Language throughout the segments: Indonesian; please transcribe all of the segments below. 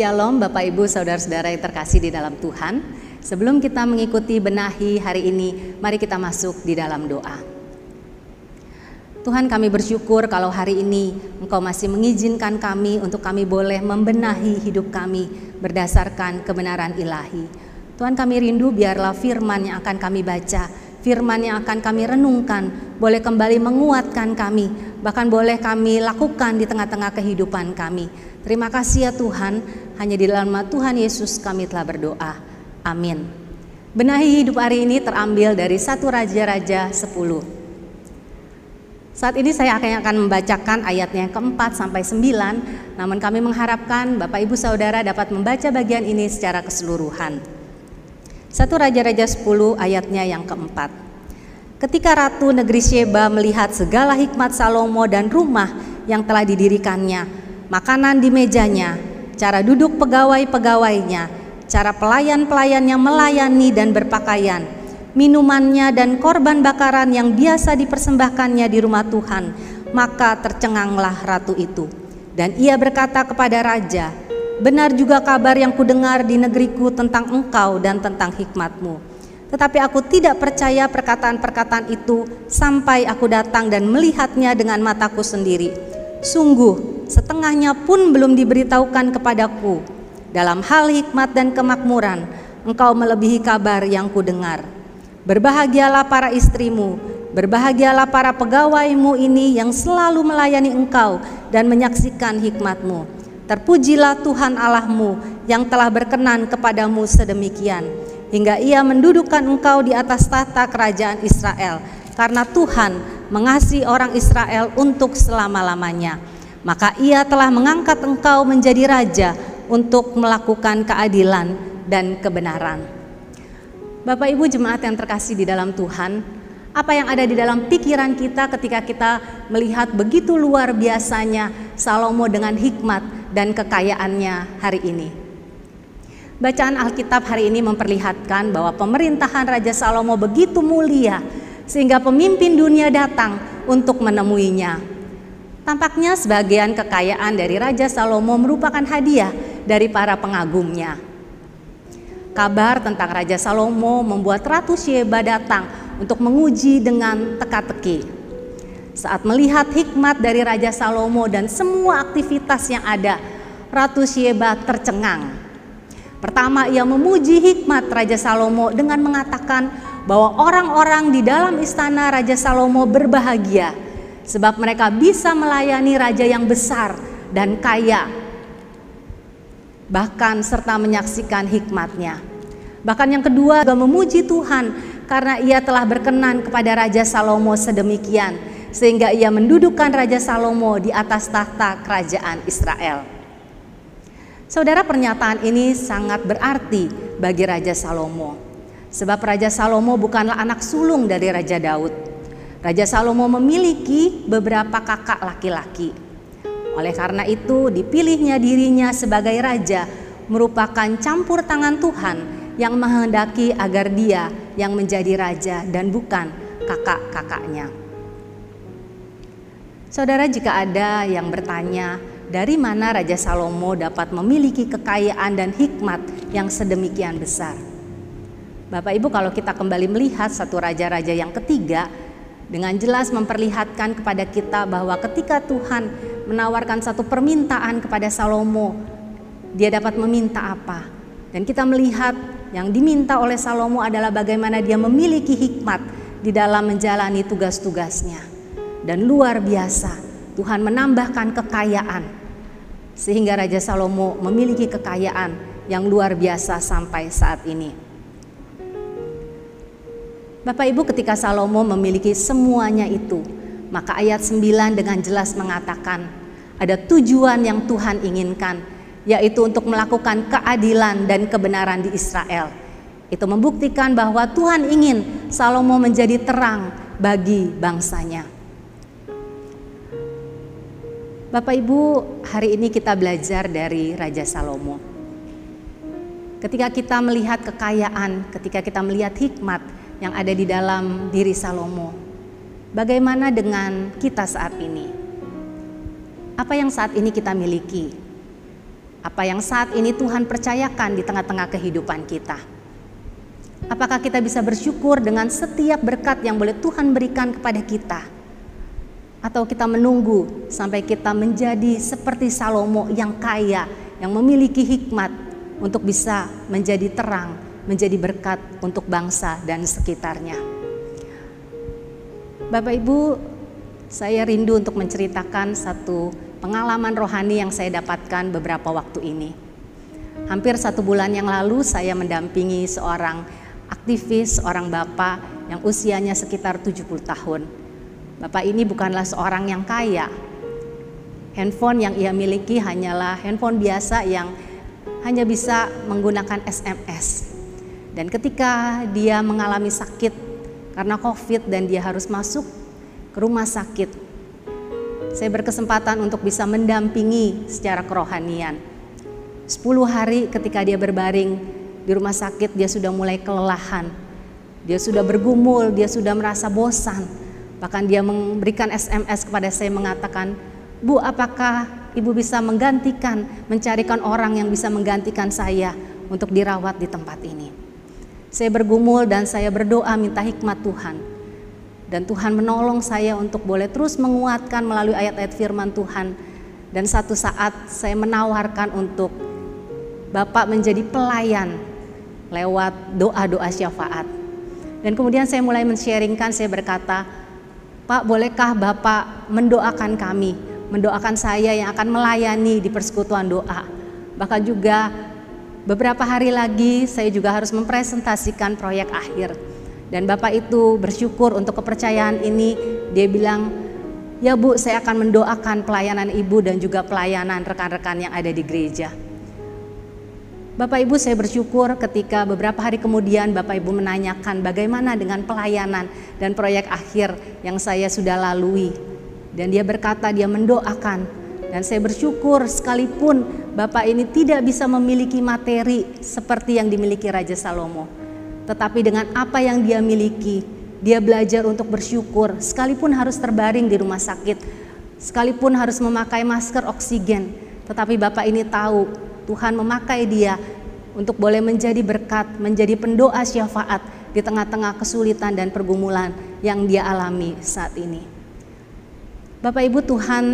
Shalom Bapak Ibu Saudara-saudara yang terkasih di dalam Tuhan. Sebelum kita mengikuti benahi hari ini, mari kita masuk di dalam doa. Tuhan kami bersyukur kalau hari ini Engkau masih mengizinkan kami untuk kami boleh membenahi hidup kami berdasarkan kebenaran ilahi. Tuhan kami rindu biarlah firman yang akan kami baca, firman yang akan kami renungkan, boleh kembali menguatkan kami, bahkan boleh kami lakukan di tengah-tengah kehidupan kami. Terima kasih ya Tuhan, hanya di dalam nama Tuhan Yesus kami telah berdoa. Amin. Benahi hidup hari ini terambil dari satu Raja-Raja 10. Saat ini saya akan akan membacakan ayatnya yang keempat sampai sembilan, namun kami mengharapkan Bapak Ibu Saudara dapat membaca bagian ini secara keseluruhan. Satu Raja-Raja 10 ayatnya yang keempat. Ketika Ratu Negeri Sheba melihat segala hikmat Salomo dan rumah yang telah didirikannya, makanan di mejanya, cara duduk pegawai-pegawainya, cara pelayan-pelayannya melayani dan berpakaian, minumannya dan korban bakaran yang biasa dipersembahkannya di rumah Tuhan, maka tercenganglah ratu itu. Dan ia berkata kepada raja, benar juga kabar yang kudengar di negeriku tentang engkau dan tentang hikmatmu. Tetapi aku tidak percaya perkataan-perkataan itu sampai aku datang dan melihatnya dengan mataku sendiri. Sungguh, setengahnya pun belum diberitahukan kepadaku. Dalam hal hikmat dan kemakmuran, engkau melebihi kabar yang kudengar. Berbahagialah para istrimu, berbahagialah para pegawaimu ini yang selalu melayani engkau dan menyaksikan hikmatmu. Terpujilah Tuhan Allahmu yang telah berkenan kepadamu sedemikian, hingga ia mendudukkan engkau di atas tahta kerajaan Israel, karena Tuhan mengasihi orang Israel untuk selama-lamanya. Maka ia telah mengangkat engkau menjadi raja untuk melakukan keadilan dan kebenaran. Bapak Ibu jemaat yang terkasih di dalam Tuhan, apa yang ada di dalam pikiran kita ketika kita melihat begitu luar biasanya Salomo dengan hikmat dan kekayaannya hari ini. Bacaan Alkitab hari ini memperlihatkan bahwa pemerintahan Raja Salomo begitu mulia sehingga pemimpin dunia datang untuk menemuinya. Tampaknya sebagian kekayaan dari Raja Salomo merupakan hadiah dari para pengagumnya. Kabar tentang Raja Salomo membuat Ratu Sheba datang untuk menguji dengan teka-teki. Saat melihat hikmat dari Raja Salomo dan semua aktivitas yang ada, Ratu Sheba tercengang. Pertama, ia memuji hikmat Raja Salomo dengan mengatakan bahwa orang-orang di dalam istana Raja Salomo berbahagia sebab mereka bisa melayani raja yang besar dan kaya bahkan serta menyaksikan hikmatnya. Bahkan yang kedua juga memuji Tuhan karena ia telah berkenan kepada Raja Salomo sedemikian sehingga ia mendudukkan Raja Salomo di atas tahta kerajaan Israel. Saudara pernyataan ini sangat berarti bagi Raja Salomo. Sebab Raja Salomo bukanlah anak sulung dari Raja Daud. Raja Salomo memiliki beberapa kakak laki-laki. Oleh karena itu, dipilihnya dirinya sebagai raja merupakan campur tangan Tuhan yang menghendaki agar dia yang menjadi raja dan bukan kakak-kakaknya. Saudara, jika ada yang bertanya, dari mana Raja Salomo dapat memiliki kekayaan dan hikmat yang sedemikian besar? Bapak Ibu, kalau kita kembali melihat satu raja-raja yang ketiga, dengan jelas memperlihatkan kepada kita bahwa ketika Tuhan menawarkan satu permintaan kepada Salomo, dia dapat meminta apa. Dan kita melihat yang diminta oleh Salomo adalah bagaimana dia memiliki hikmat di dalam menjalani tugas-tugasnya. Dan luar biasa, Tuhan menambahkan kekayaan sehingga Raja Salomo memiliki kekayaan yang luar biasa sampai saat ini. Bapak Ibu ketika Salomo memiliki semuanya itu, maka ayat 9 dengan jelas mengatakan ada tujuan yang Tuhan inginkan, yaitu untuk melakukan keadilan dan kebenaran di Israel. Itu membuktikan bahwa Tuhan ingin Salomo menjadi terang bagi bangsanya. Bapak Ibu, hari ini kita belajar dari Raja Salomo. Ketika kita melihat kekayaan, ketika kita melihat hikmat, yang ada di dalam diri Salomo. Bagaimana dengan kita saat ini? Apa yang saat ini kita miliki? Apa yang saat ini Tuhan percayakan di tengah-tengah kehidupan kita. Apakah kita bisa bersyukur dengan setiap berkat yang boleh Tuhan berikan kepada kita? Atau kita menunggu sampai kita menjadi seperti Salomo yang kaya, yang memiliki hikmat untuk bisa menjadi terang, menjadi berkat untuk bangsa dan sekitarnya. Bapak Ibu, saya rindu untuk menceritakan satu pengalaman rohani yang saya dapatkan beberapa waktu ini. Hampir satu bulan yang lalu saya mendampingi seorang aktivis, seorang bapak yang usianya sekitar 70 tahun. Bapak ini bukanlah seorang yang kaya. Handphone yang ia miliki hanyalah handphone biasa yang hanya bisa menggunakan SMS. Dan ketika dia mengalami sakit karena COVID dan dia harus masuk ke rumah sakit, saya berkesempatan untuk bisa mendampingi secara kerohanian. 10 hari ketika dia berbaring di rumah sakit, dia sudah mulai kelelahan. Dia sudah bergumul, dia sudah merasa bosan. Bahkan dia memberikan SMS kepada saya mengatakan, "Bu, apakah Ibu bisa menggantikan, mencarikan orang yang bisa menggantikan saya untuk dirawat di tempat ini?" Saya bergumul dan saya berdoa minta hikmat Tuhan dan Tuhan menolong saya untuk boleh terus menguatkan melalui ayat-ayat firman Tuhan. Dan satu saat saya menawarkan untuk Bapak menjadi pelayan lewat doa-doa syafaat. Dan kemudian saya mulai men-sharingkan, saya berkata, Pak bolehkah Bapak mendoakan kami, mendoakan saya yang akan melayani di persekutuan doa. Bahkan juga beberapa hari lagi saya juga harus mempresentasikan proyek akhir dan Bapak itu bersyukur untuk kepercayaan ini. Dia bilang, ya Bu saya akan mendoakan pelayanan Ibu dan juga pelayanan rekan-rekan yang ada di gereja. Bapak Ibu saya bersyukur ketika beberapa hari kemudian Bapak Ibu menanyakan bagaimana dengan pelayanan dan proyek akhir yang saya sudah lalui. Dan dia berkata dia mendoakan dan saya bersyukur sekalipun Bapak ini tidak bisa memiliki materi seperti yang dimiliki Raja Salomo tetapi dengan apa yang dia miliki, dia belajar untuk bersyukur, sekalipun harus terbaring di rumah sakit, sekalipun harus memakai masker oksigen. Tetapi Bapak ini tahu Tuhan memakai dia untuk boleh menjadi berkat, menjadi pendoa syafaat di tengah-tengah kesulitan dan pergumulan yang dia alami saat ini. Bapak Ibu Tuhan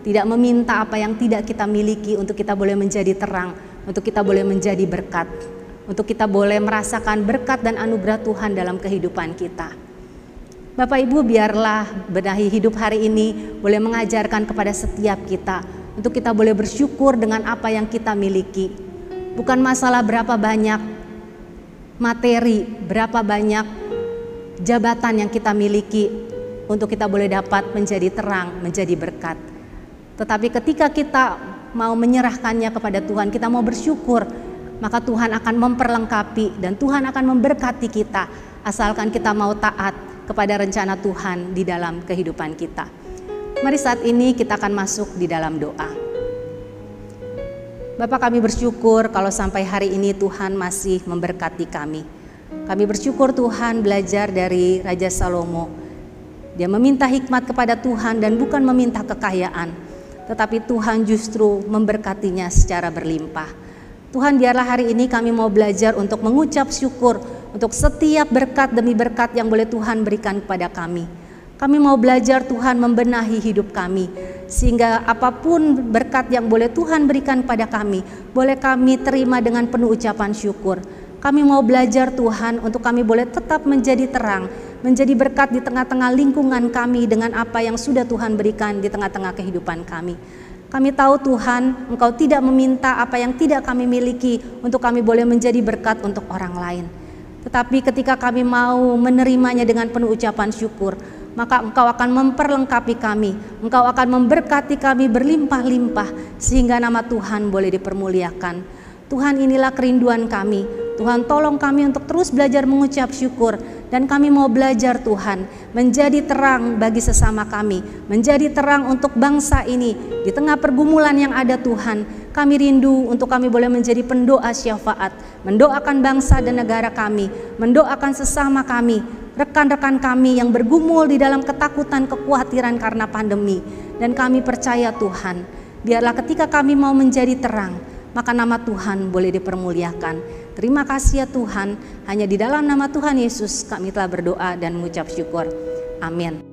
tidak meminta apa yang tidak kita miliki untuk kita boleh menjadi terang, untuk kita boleh menjadi berkat untuk kita boleh merasakan berkat dan anugerah Tuhan dalam kehidupan kita. Bapak Ibu biarlah benahi hidup hari ini boleh mengajarkan kepada setiap kita untuk kita boleh bersyukur dengan apa yang kita miliki. Bukan masalah berapa banyak materi, berapa banyak jabatan yang kita miliki untuk kita boleh dapat menjadi terang, menjadi berkat. Tetapi ketika kita mau menyerahkannya kepada Tuhan, kita mau bersyukur maka Tuhan akan memperlengkapi dan Tuhan akan memberkati kita asalkan kita mau taat kepada rencana Tuhan di dalam kehidupan kita. Mari saat ini kita akan masuk di dalam doa. Bapak kami bersyukur kalau sampai hari ini Tuhan masih memberkati kami. Kami bersyukur Tuhan belajar dari Raja Salomo. Dia meminta hikmat kepada Tuhan dan bukan meminta kekayaan, tetapi Tuhan justru memberkatinya secara berlimpah. Tuhan biarlah hari ini kami mau belajar untuk mengucap syukur untuk setiap berkat demi berkat yang boleh Tuhan berikan kepada kami. Kami mau belajar Tuhan membenahi hidup kami sehingga apa pun berkat yang boleh Tuhan berikan kepada kami, boleh kami terima dengan penuh ucapan syukur. Kami mau belajar Tuhan untuk kami boleh tetap menjadi terang, menjadi berkat di tengah-tengah lingkungan kami dengan apa yang sudah Tuhan berikan di tengah-tengah kehidupan kami. Kami tahu Tuhan, Engkau tidak meminta apa yang tidak kami miliki untuk kami boleh menjadi berkat untuk orang lain. Tetapi ketika kami mau menerimanya dengan penuh ucapan syukur, maka Engkau akan memperlengkapi kami, Engkau akan memberkati kami berlimpah-limpah sehingga nama Tuhan boleh dipermuliakan. Tuhan inilah kerinduan kami. Tuhan tolong kami untuk terus belajar mengucap syukur dan kami mau belajar Tuhan menjadi terang bagi sesama kami, menjadi terang untuk bangsa ini di tengah pergumulan yang ada Tuhan. Kami rindu untuk kami boleh menjadi pendoa syafaat, mendoakan bangsa dan negara kami, mendoakan sesama kami, rekan-rekan kami yang bergumul di dalam ketakutan, kekhawatiran karena pandemi. Dan kami percaya Tuhan, biarlah ketika kami mau menjadi terang, maka nama Tuhan boleh dipermuliakan. Terima kasih ya Tuhan, hanya di dalam nama Tuhan Yesus kami telah berdoa dan mengucap syukur. Amin.